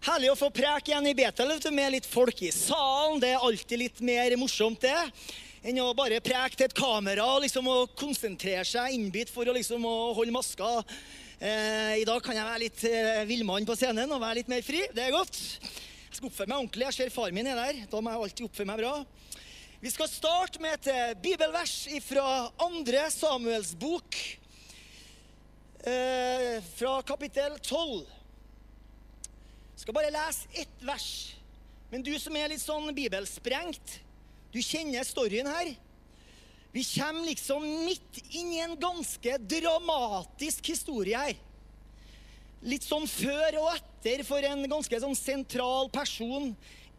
Herlig å få preke igjen i Betel med litt folk i salen. Det er alltid litt mer morsomt, det. Enn å bare preke til et kamera og liksom, å konsentrere seg innbitt for å, liksom, å holde maska. Eh, I dag kan jeg være litt eh, villmann på scenen og være litt mer fri. Det er godt. Jeg skal oppføre meg ordentlig. Jeg ser far min er der. Da må jeg alltid oppføre meg bra. Vi skal starte med et eh, bibelvers fra andre Samuels bok, eh, fra kapittel 12. Skal bare lese ett vers. Men du som er litt sånn bibelsprengt, du kjenner storyen her. Vi kommer liksom midt inn i en ganske dramatisk historie her. Litt sånn før og etter for en ganske sånn sentral person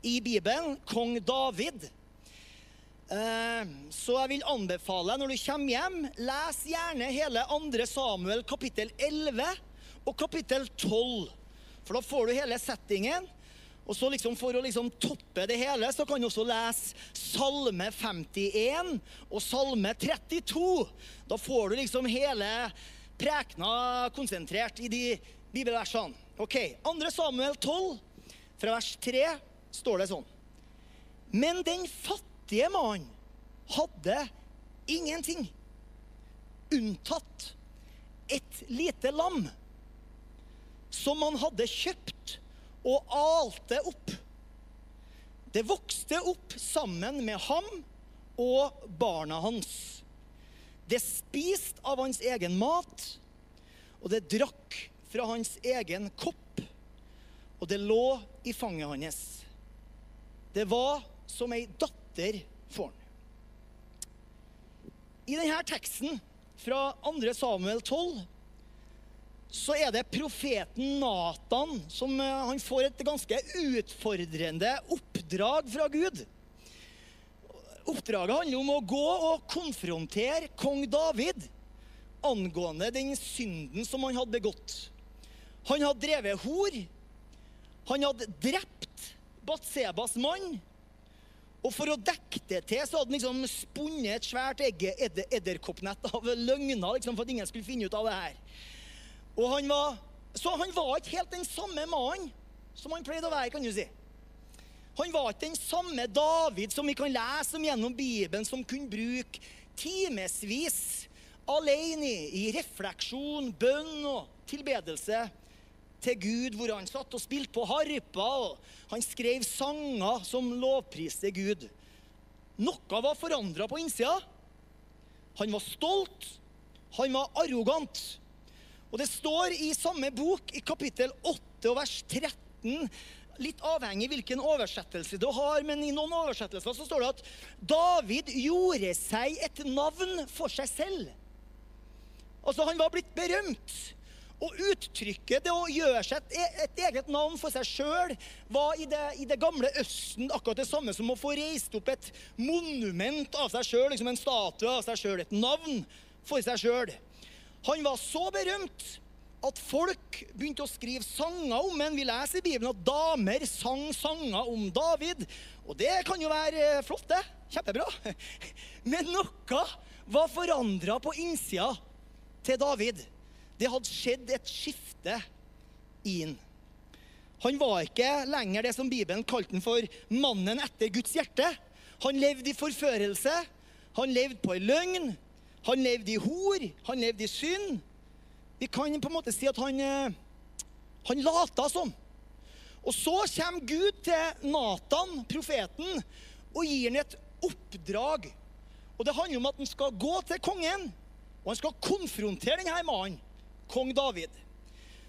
i Bibelen, kong David. Eh, Så jeg vil anbefale når du kommer hjem, les gjerne hele 2. Samuel kapittel 11 og kapittel 12. For da får du hele settingen. Og så liksom For å liksom toppe det hele så kan du også lese Salme 51 og Salme 32. Da får du liksom hele prekena konsentrert i de bibelversene. Ok, 2. Samuel 12, fra vers 3, står det sånn. Men den fattige mannen hadde ingenting, unntatt et lite lam som han hadde kjøpt og alte opp. Det vokste opp sammen med ham og barna hans. Det spiste av hans egen mat, og det drakk fra hans egen kopp, og det lå i fanget hans. Det var som ei datter for han. I denne teksten fra 2. Samuel 12 så er det profeten Natan som eh, han får et ganske utfordrende oppdrag fra Gud. Oppdraget handler om å gå og konfrontere kong David angående den synden som han hadde begått. Han hadde drevet hor. Han hadde drept Batsebas mann. Og for å dekke det til, så hadde han liksom spunnet et svært edderkoppnett av løgner liksom, for at ingen skulle finne ut av det her. Og han var, så han var ikke helt den samme mannen som han pleide å være, kan du si. Han var ikke den samme David som vi kan lese om gjennom Bibelen, som kunne bruke timevis alene i, refleksjon, bønn og tilbedelse til Gud, hvor han satt og spilte på harpa, og han skrev sanger som lovpriste Gud. Noe var forandra på innsida. Han var stolt, han var arrogant. Og det står i samme bok, i kapittel 8 og vers 13, litt avhengig hvilken oversettelse du har, men i noen oversettelser så står det at David gjorde seg et navn for seg selv. Altså, han var blitt berømt. Og uttrykket det å gjøre seg et, et eget navn for seg sjøl var i det, i det, gamle Østen akkurat det samme som å få reist opp et monument av seg sjøl, liksom en statue av seg sjøl, et navn for seg sjøl. Han var så berømt at folk begynte å skrive sanger om ham. Vi leser i Bibelen at damer sang sanger om David. Og det kan jo være flott, det. Kjempebra. Men noe var forandra på innsida til David. Det hadde skjedd et skifte i han. Han var ikke lenger det som Bibelen kalte han for mannen etter Guds hjerte. Han levde i forførelse. Han levde på ei løgn. Han levde i hor, han levde i synd. Vi kan på en måte si at han, han lata som. Og så kommer Gud til Natan, profeten, og gir han et oppdrag. Og Det handler om at han skal gå til kongen, og han skal konfrontere denne mannen, kong David,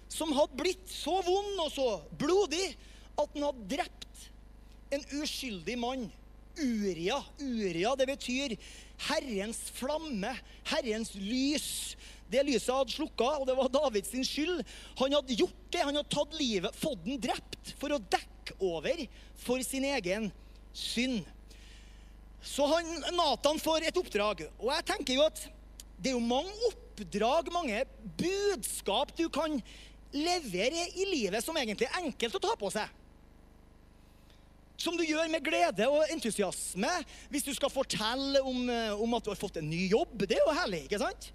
som hadde blitt så vond og så blodig at han hadde drept en uskyldig mann. Uria. Uria, det betyr Herrens flamme, Herrens lys. Det lyset hadde slukka, og det var Davids skyld. Han hadde gjort det. Han hadde tatt livet, fått den drept, for å dekke over for sin egen synd. Så han, Nathan får et oppdrag. Og jeg tenker jo at det er jo mange oppdrag, mange budskap du kan levere i livet som egentlig er enkelt å ta på seg som du gjør med glede og entusiasme hvis du skal fortelle om, om, at du har fått en ny jobb. Det er jo herlig, ikke sant?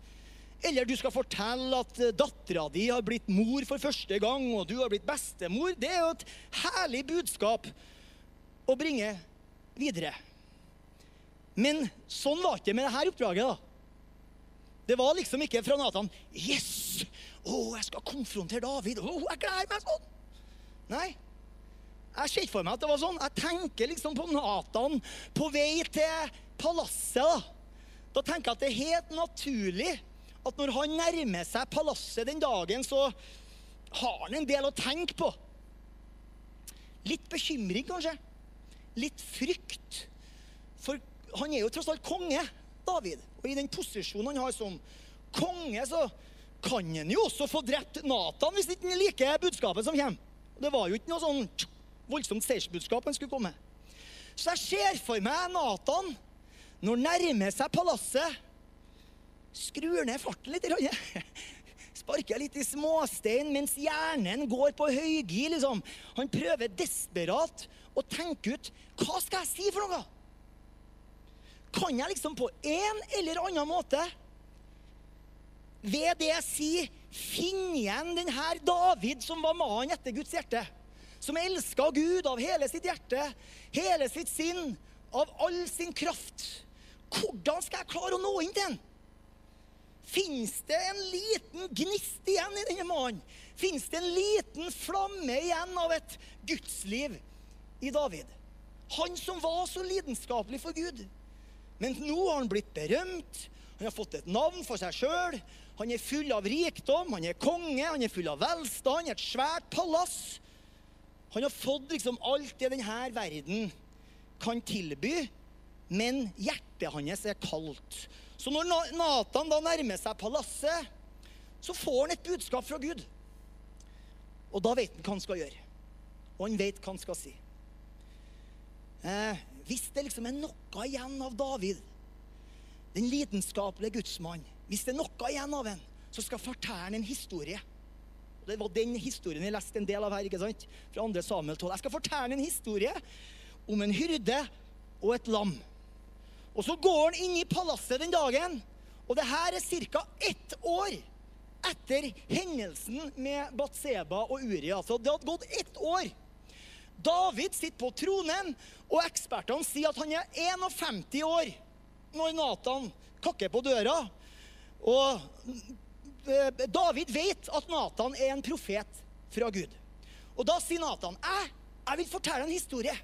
Eller du skal fortelle at dattera di har blitt mor for første gang, og du har blitt bestemor. Det er jo et herlig budskap å bringe videre. Men sånn var det ikke med dette oppdraget. da. Det var liksom ikke fra Nathan Yes! Å, jeg skal konfrontere David. Å, jeg gleder meg sånn. Nei. Jeg ser ikke for meg at det var sånn. Jeg tenker liksom på Nathan på vei til palasset. Da, da tenker jeg at det er helt naturlig at når han nærmer seg palasset den dagen, så har han en del å tenke på. Litt bekymring, kanskje. Litt frykt. For han er jo tross alt konge, David. Og i den posisjonen han har som konge, så kan han jo også få drept Nathan hvis ikke han liker budskapet som kommer. Det var jo ikke noe sånn voldsomt seiersbudskap han skulle komme. Så jeg ser for meg Nathan når han nærmer seg palasset. Skrur ned farten litt. Sparker litt i småstein mens hjernen går på høygir. Liksom. Han prøver desperat å tenke ut hva skal jeg si for noe. Kan jeg liksom på en eller annen måte ved det jeg sier, finne igjen denne David som var mannen etter Guds hjerte? Som elska Gud av hele sitt hjerte, hele sitt sinn, av all sin kraft. Hvordan skal jeg klare å nå inn til ham? Fins det en liten gnist igjen i denne mannen? Fins det en liten flamme igjen av et gudsliv i David? Han som var så lidenskapelig for Gud. Men nå har han blitt berømt. Han har fått et navn for seg sjøl. Han er full av rikdom, han er konge, han er full av velstand, et svært palass. Han har fått liksom alt det denne verden kan tilby, men hjertet hans er kaldt. Så når Natan da nærmer seg palasset, så får han et budskap fra Gud. Og da vet han hva han skal gjøre. Og han vet hva han skal si. Eh, hvis det liksom er noe igjen av David, den lidenskapelige gudsmannen Hvis det er noe igjen av ham, så skal fortelle han en historie. Det var den historien jeg leste en del av her. ikke sant? Fra 2. Samuel 12. Jeg skal fortelle en historie om en hyrde og et lam. Og så går han inn i palasset den dagen, og det her er ca. ett år etter hendelsen med Batseba og Uri. Altså, det hadde gått ett år. David sitter på tronen, og ekspertene sier at han er 51 år når Nathan kakker på døra. Og David vet at Nathan er en profet fra Gud. Og da sier Nathan jeg, jeg vil fortelle en historie.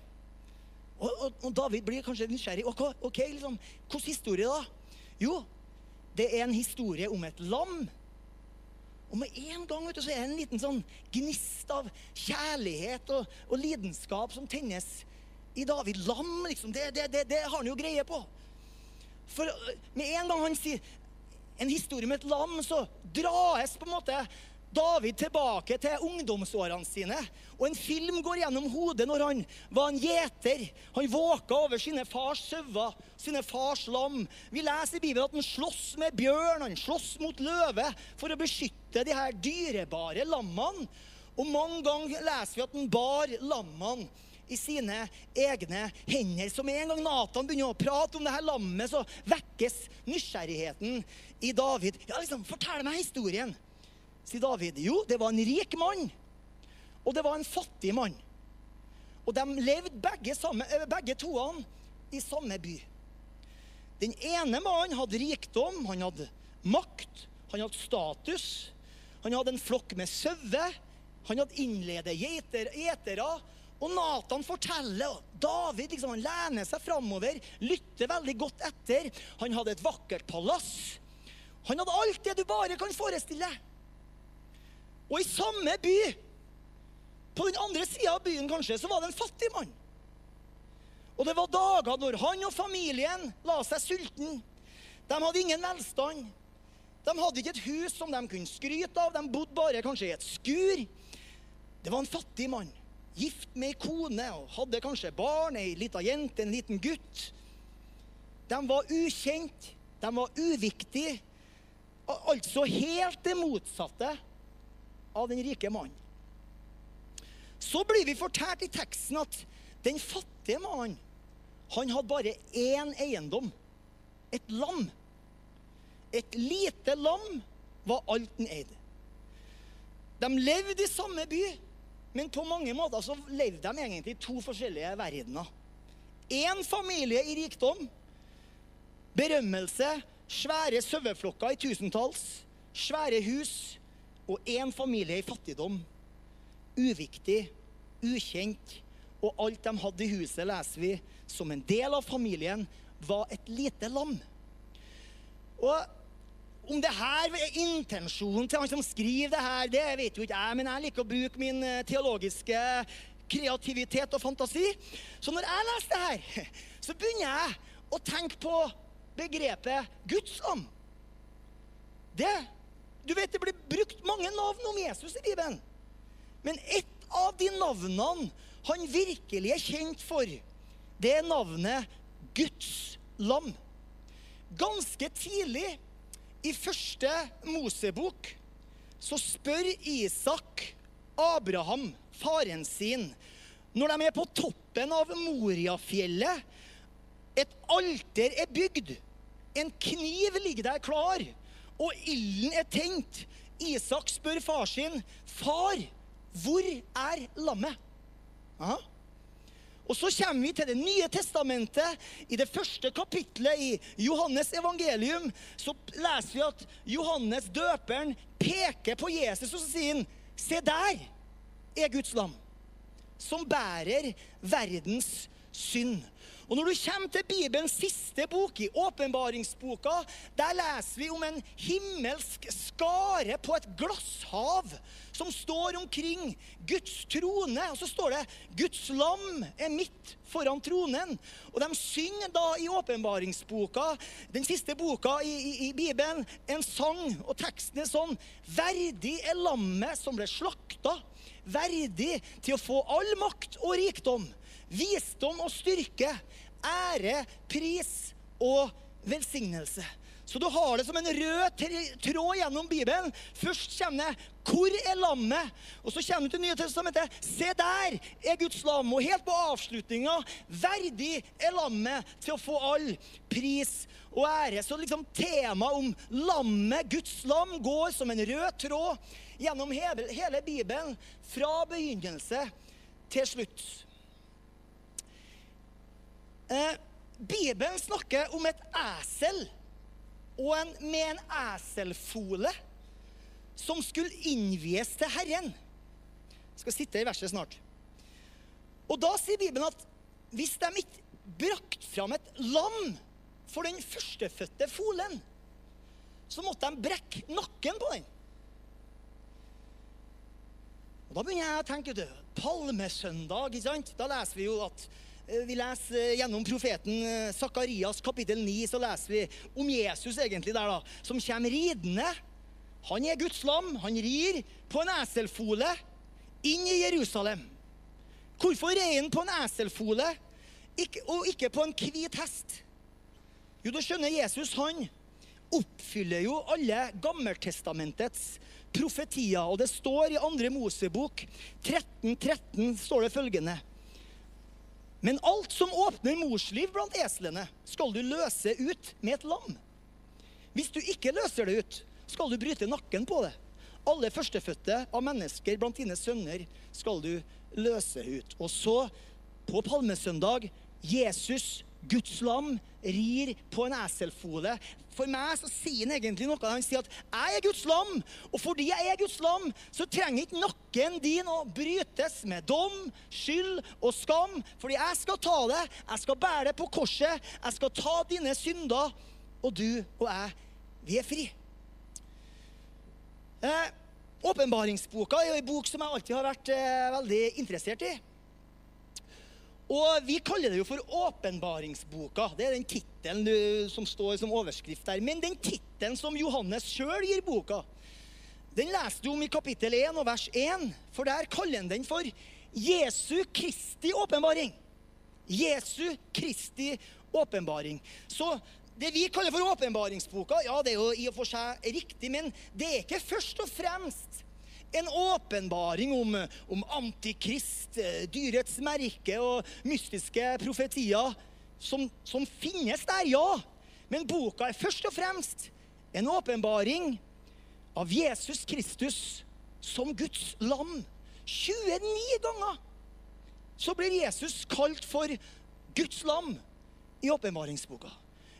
Og, og, og David blir kanskje nysgjerrig. Ok, ok, liksom, Hvilken historie da? Jo, det er en historie om et lam. Og med en gang vet du, så er det en liten sånn gnist av kjærlighet og, og lidenskap som tennes i David. Lam, liksom. Det, det, det, det har han jo greie på. For med en gang han sier en historie med et lam, så dras på en måte David tilbake til ungdomsårene sine. Og en film går gjennom hodet når han var en gjeter. Han våka over sine fars sauer, sine fars lam. Vi leser i Bibelen at han slåss med bjørn, han slåss mot løve for å beskytte de her dyrebare lammene. Og mange ganger leser vi at han bar lammene i sine egne hender. Så med en gang Nathan begynner å prate om det her lammet, så vekkes nysgjerrigheten i David. Ja, liksom, Fortell meg historien, sier David. Jo, det var en rik mann, og det var en fattig mann. Og de levde begge, sammen, eh, begge toene i samme by. Den ene mannen hadde rikdom, han hadde makt, han hadde status. Han hadde en flokk med sauer. Han hadde innledet gjetere. Og Nathan forteller, og David liksom, han lener seg framover, lytter veldig godt etter. Han hadde et vakkert palass. Han hadde alt det du bare kan forestille. Og i samme by, på den andre sida av byen kanskje, så var det en fattig mann. Og det var dager når han og familien la seg sulten. De hadde ingen velstand. De hadde ikke et hus som de kunne skryte av. De bodde bare kanskje i et skur. Det var en fattig mann gift med ei kone og hadde kanskje barn, ei lita jente, en liten gutt. De var ukjent, de var uviktige. Altså helt det motsatte av den rike mannen. Så blir vi fortalt i teksten at den fattige mannen han hadde bare én eiendom. Et lam. Et lite lam var alt han eide. De levde i samme by, men på mange måter så levde de egentlig i to forskjellige verdener. Én familie i rikdom, berømmelse, svære saueflokker i tusentalls, svære hus, og én familie i fattigdom. Uviktig, ukjent, og alt de hadde i huset, leser vi, som en del av familien, var et lite lam. Og om det her er intensjonen til han som skriver det her, det vet jo ikke jeg, men jeg liker å bruke min eh, teologiske kreativitet og fantasi. Så når jeg leser det her, så begynner jeg å tenke på begrepet Guds om. Det, du vet, det blir brukt mange navn om Jesus i Bibelen. Men ett av de navnene han virkelig er kjent for, det er navnet Guds lam. Ganske tidlig i første Mosebok så spør Isak Abraham, faren sin, når de er på toppen av Moriafjellet Et alter er bygd. En kniv ligger der klar, og ilden er tent. Isak spør far sin, 'Far, hvor er lammet?' Og så kommer vi til Det nye testamentet. I det første kapitlet i Johannes evangelium så leser vi at Johannes døperen peker på Jesus, og sier han, Se der er Guds lam, som bærer verdens synd. Og når du kommer til Bibelens siste bok, i åpenbaringsboka, der leser vi om en himmelsk skare på et glasshav som står omkring Guds trone. Og så står det 'Guds lam er midt foran tronen'. Og de synger da i åpenbaringsboka, den siste boka i, i, i Bibelen, en sang, og teksten er sånn 'Verdig er lammet som ble slakta', verdig til å få all makt og rikdom visdom og styrke, ære, pris og velsignelse. Så du har det som en rød tråd gjennom Bibelen. Først kommer det 'Hvor er lammet?' Og så kommer du til Nye testamentet. 'Se der er Guds lam.' Og helt på avslutninga 'Verdig er lammet til å få all pris og ære'. Så liksom temaet om lammet, Guds lam, går som en rød tråd gjennom hele, Bibelen. Fra begynnelse til slutt. Eh, Bibelen snakker om et esel og en, med en eselfole som skulle innvies til Herren. Jeg skal sitte i verset snart. Og da sier Bibelen at hvis de ikke brakte fram et lam for den førstefødte folen, så måtte de brekke nakken på den. Og Da begynner jeg å tenke du, Palmesøndag, ikke sant? Da leser vi jo at vi leser eh, gjennom profeten eh, Sakarias kapittel 9, så leser vi om Jesus egentlig der da, som kommer ridende. Han er Guds lam. Han rir på en eselfole inn i Jerusalem. Hvorfor rir han på en eselfole og ikke på en hvit hest? Jo, da skjønner Jesus han oppfyller jo alle Gammeltestamentets profetier. Og det står i andre Mosebok 13.13 13, står det følgende men alt som åpner morsliv blant eslene, skal du løse ut med et lam. Hvis du ikke løser det ut, skal du bryte nakken på det. Alle førstefødte av mennesker blant dine sønner skal du løse ut. Og så, på palmesøndag, Jesus Guds lam rir på en eselfole. For meg så sier han egentlig noe. Han sier at 'jeg er Guds lam', og fordi jeg er Guds lam, så trenger ikke nakken din å brytes med dom, skyld og skam. Fordi jeg skal ta det, jeg skal bære det på korset, jeg skal ta dine synder, og du og jeg, vi er fri. Eh, Åpenbaringsboka er jo en bok som jeg alltid har vært eh, veldig interessert i. Og Vi kaller det jo for åpenbaringsboka. Det er den tittelen som står som overskrift der. Men den tittelen som Johannes sjøl gir boka, den leser du om i kapittel 1 og vers 1. For der kaller han den for Jesu Kristi åpenbaring. Jesu Kristi åpenbaring. Så det vi kaller for åpenbaringsboka, ja, det er jo i og for seg riktig, men det er ikke først og fremst en åpenbaring om, om antikrist, eh, dyrets merke og mystiske profetier som, som finnes der, ja. Men boka er først og fremst en åpenbaring av Jesus Kristus som Guds lam. 29 ganger så blir Jesus kalt for Guds lam i åpenbaringsboka.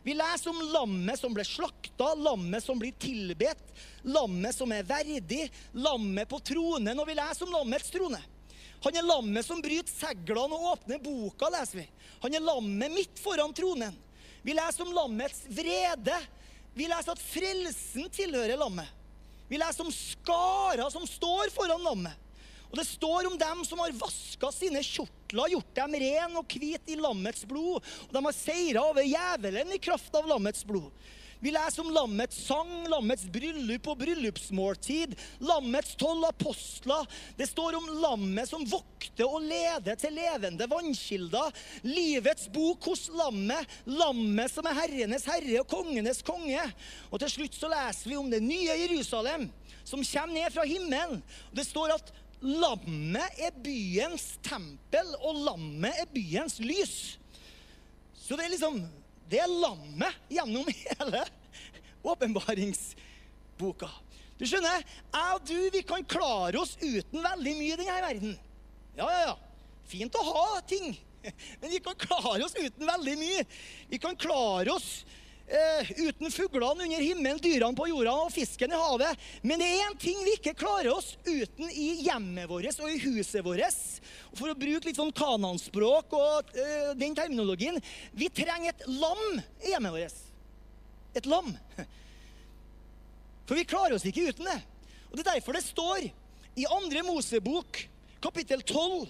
Vi leser om lammet som ble slakta, lammet som blir tilbedt, lammet som er verdig, lammet på tronen. Og vi leser om lammets trone. Han er lammet som bryter seglene og åpner boka, leser vi. Han er lammet midt foran tronen. Vi leser om lammets vrede. Vi leser at frelsen tilhører lammet. Vi leser om skara som står foran lammet. Og det står om dem som har vaska sine kjortler, gjort dem ren og hvit i lammets blod. Og de har seira over djevelen i kraft av lammets blod. Vi leser om lammets sang, lammets bryllup og bryllupsmåltid, lammets tolv apostler. Det står om lammet som vokter og leder til levende vannkilder. Livets bok hos lammet, lammet som er herrenes herre og kongenes konge. Og til slutt så leser vi om det nye Jerusalem, som kommer ned fra himmelen. Det står at Lammet er byens tempel, og lammet er byens lys. Så det er liksom Det er lammet gjennom hele åpenbaringsboka. Du skjønner, jeg og du vi kan klare oss uten veldig mye i denne verden. Ja, ja, ja. Fint å ha ting, men vi kan klare oss uten veldig mye. Vi kan klare oss eh, uten fuglene under himmelen, dyrene på jorda og fisken i havet. Men det er én ting vi ikke klarer oss uten i hjemmet vårt og i huset vårt. For å bruke litt sånn kananspråk og eh, den terminologien Vi trenger et lam i hjemmet vårt. Et lam. For vi klarer oss ikke uten det. Og Det er derfor det står i andre Mosebok, kapittel 12,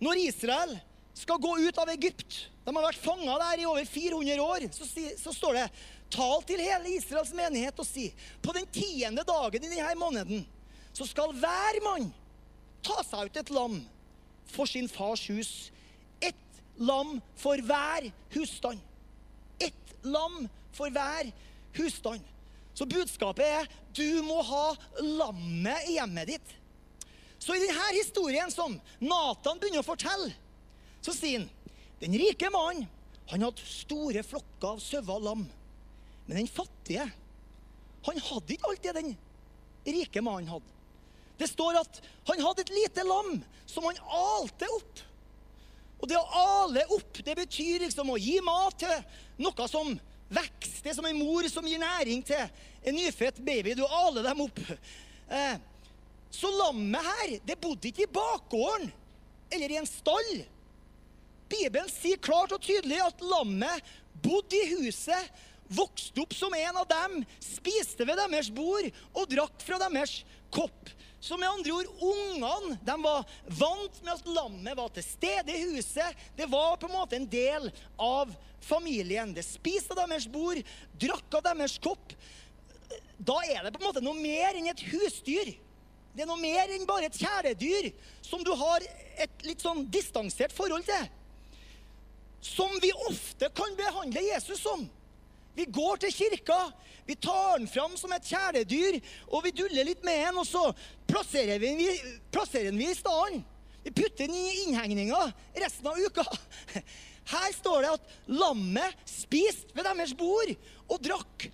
når Israel skal gå ut av Egypt De har vært fanga der i over 400 år. Så, så, står det Tal til hele Israels menighet og si på den tiende dagen i denne måneden så skal hver mann ta seg ut et lam for sin fars hus. Ett lam for hver husstand. Ett lam for hver husstand. Så budskapet er du må ha lammet i hjemmet ditt. Så i denne historien som Nathan begynner å fortelle, så sier han den rike mannen han hadde store flokker av sauer og lam. Men den fattige han hadde ikke alt det den rike mannen hadde. Det står at han hadde et lite lam som han alte opp. Og det å ale opp, det betyr liksom å gi mat til noe som vokser. Det er som en mor som gir næring til en nyfødt baby. Du aler dem opp. Eh, så lammet her, det bodde ikke i bakgården eller i en stall. Bibelen sier klart og tydelig at lammet bodde i huset, vokste opp som en av dem, spiste ved deres bord og drakk fra deres kopp. Så med andre ord, ungene de var vant med at lammet var til stede i huset. Det var på en måte en del av familien. Det spiste av deres bord, drakk av deres kopp. Da er det på en måte noe mer enn et husdyr. Det er noe mer enn bare et kjæledyr som du har et litt sånn distansert forhold til som vi ofte kan behandle Jesus som. Vi går til kirka, vi tar den fram som et kjæledyr, og vi duller litt med den, og så plasserer vi den i stedet. Vi putter den i innhegninga resten av uka. Her står det at lammet spiste ved deres bord og drakk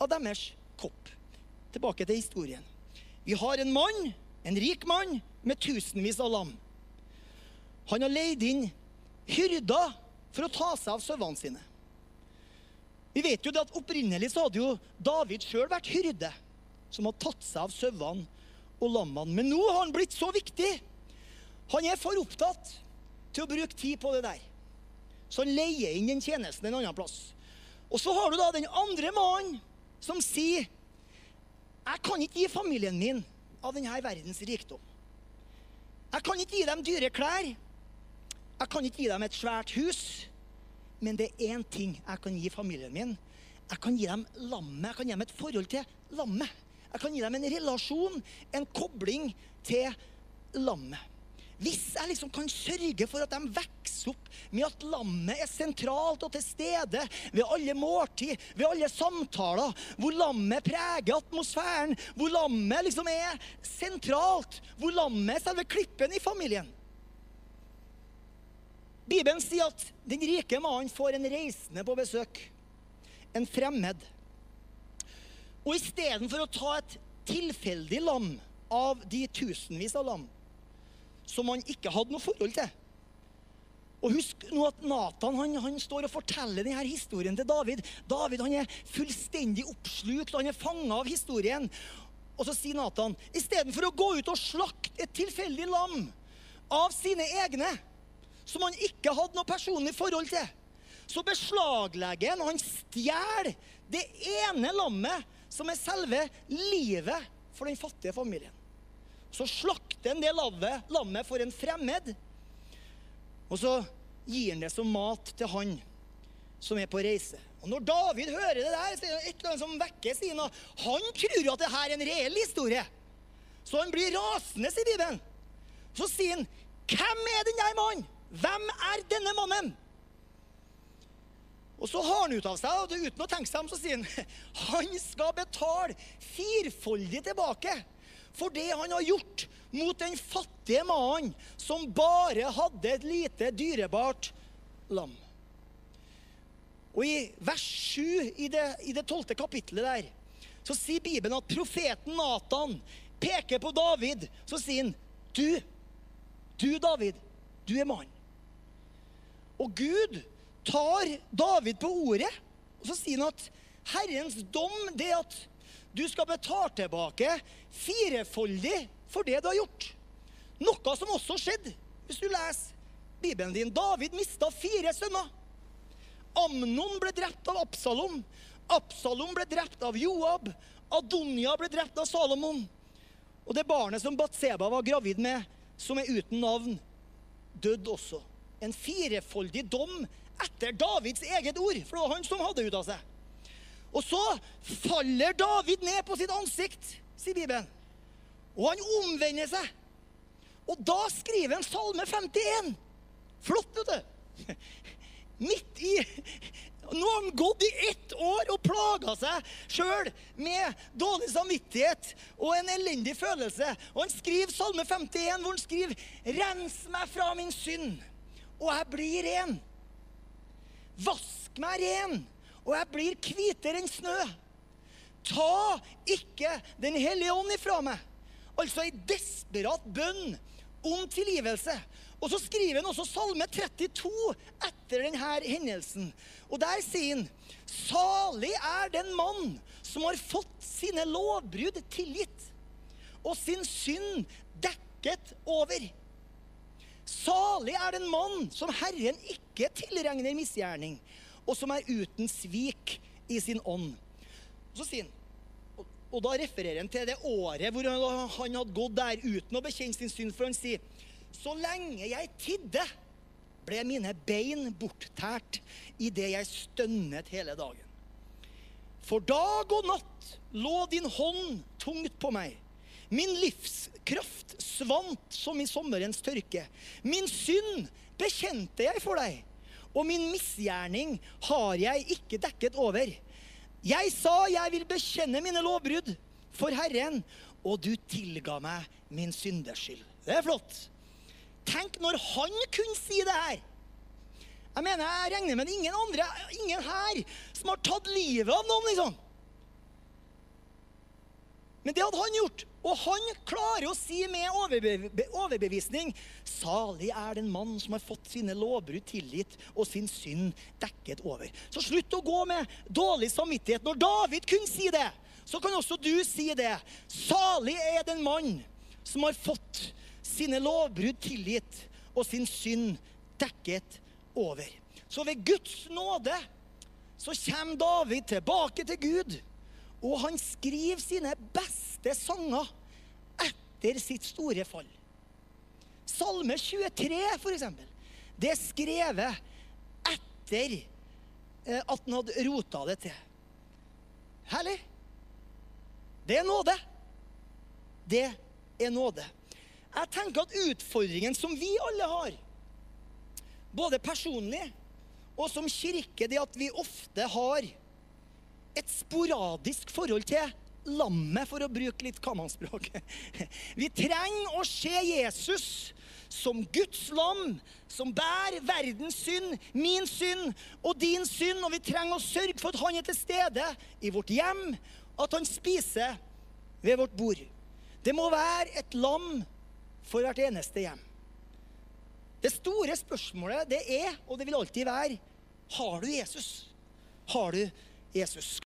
av deres kopp. Tilbake til historien. Vi har en mann, en rik mann, med tusenvis av lam. Han har leid inn hyrder for å ta seg av sauene sine. Vi vet jo det at Opprinnelig så hadde jo David sjøl vært hyrde, som hadde tatt seg av sauene og lammene. Men nå har han blitt så viktig. Han er for opptatt til å bruke tid på det der. Så han leier inn den tjenesten en annen plass. Og så har du da den andre mannen som sier Jeg kan ikke gi familien min av denne verdens rikdom. Jeg kan ikke gi dem dyre klær. Jeg kan ikke gi dem et svært hus, men det er én ting jeg kan gi familien min. Jeg kan gi dem lammet. Jeg kan gi dem et forhold til lammet. Jeg kan gi dem en relasjon, en kobling til lammet. Hvis jeg liksom kan sørge for at de vokser opp med at lammet er sentralt og til stede ved alle måltid, ved alle samtaler, hvor lammet preger atmosfæren, hvor lammet liksom er sentralt, hvor lammet er selve klippen i familien Bibelen sier at den rike mannen får en reisende på besøk. En fremmed. Og istedenfor å ta et tilfeldig lam av de tusenvis av lam som han ikke hadde noe forhold til og husk nå at Nathan han, han, står og forteller denne historien til David. David han er fullstendig oppslukt, han er fanga av historien. Og så sier Nathan istedenfor å gå ut og slakte et tilfeldig lam av sine egne, som han ikke hadde noe personlig forhold til, så beslaglegger han, og han stjeler det ene lammet som er selve livet for den fattige familien. Så slakter han det lammet, for en fremmed. Og så gir han det som mat til han som er på reise. Og Når David hører det der, så er det et eller annet som vekker sine. Han tror at det her er en reell historie. Så han blir rasende, sier Bibelen. Så sier han, 'Hvem er den der mannen? Hvem er denne mannen?' Og så har han ut av seg, og uten å tenke seg om, så sier han, 'Han skal betale firfoldig tilbake' for det han har gjort mot den fattige mannen som bare hadde et lite dyrebart lam. Og i vers 7 i det, i det 12. kapittelet der, så sier Bibelen at profeten Nathan peker på David. Så sier han, 'Du, du David, du er mann.' Og Gud tar David på ordet, og så sier han at Herrens dom det er at du skal betale tilbake firefoldig for det du har gjort. Noe som også skjedde hvis du leser Bibelen din. David mista fire sønner. Amnon ble drept av Absalom. Absalom ble drept av Joab. Adonia ble drept av Salomon. Og det barnet som Batseba var gravid med, som er uten navn, døde også. En firefoldig dom etter Davids eget ord, for det var han som hadde ut av seg. Og så faller David ned på sitt ansikt, sier Bibelen. Og han omvender seg. Og da skriver han Salme 51. Flott, vet du. Midt i Nå har han gått i ett år og plaga seg sjøl med dårlig samvittighet og en elendig følelse. Og han skriver Salme 51, hvor han skriver 'Rens meg fra min synd, og jeg blir ren'. Vask meg ren og jeg blir hvitere enn snø. Ta ikke Den hellige ånd ifra meg. Altså ei desperat bønn om tilgivelse. Og så skriver han også Salme 32 etter denne hendelsen. Og der sier han Salig er den mann som har fått sine lovbrudd tilgitt, og sin synd dekket over. Salig er den mann som Herren ikke tilregner misgjerning, og som er uten svik i sin ånd. Så sier han, og, da refererer han til det året hvor han hadde gått der uten å bekjenne sin synd. For han sier, så lenge jeg tidde, ble mine bein borttært idet jeg stønnet hele dagen. For dag og natt lå din hånd tungt på meg. Min livskraft svant som i sommerens tørke. Min synd bekjente jeg for deg og min misgjerning har jeg ikke dekket over. Jeg sa jeg vil bekjenne mine lovbrudd for Herren, og du tilga meg min synders Det er flott. Tenk når han kunne si det her. Jeg mener, jeg regner med ingen andre, ingen her, som har tatt livet av noen, liksom. Men det hadde han gjort. Og han klarer å si med overbevisning Salig er den mann som har fått sine lovbrudd tilgitt og sin synd dekket over. Så slutt å gå med dårlig samvittighet. Når David kunne si det, så kan også du si det. Salig er den mann som har fått sine lovbrudd tilgitt og sin synd dekket over. Så ved Guds nåde så kommer David tilbake til Gud. Og han skriver sine beste sanger etter sitt store fall. Salme 23, for eksempel, det er skrevet etter eh, at han hadde rota det til. Herlig. Det er nåde. Det er nåde. Jeg tenker at utfordringen som vi alle har, både personlig og som kirke, det at vi ofte har et sporadisk forhold til lammet, for å bruke litt kammanspråk. Vi trenger å se Jesus som Guds lam, som bærer verdens synd, min synd og din synd. Og vi trenger å sørge for at han er til stede i vårt hjem, at han spiser ved vårt bord. Det må være et lam for hvert eneste hjem. Det store spørsmålet det er, og det vil alltid være, har du Jesus? Har du Jesus?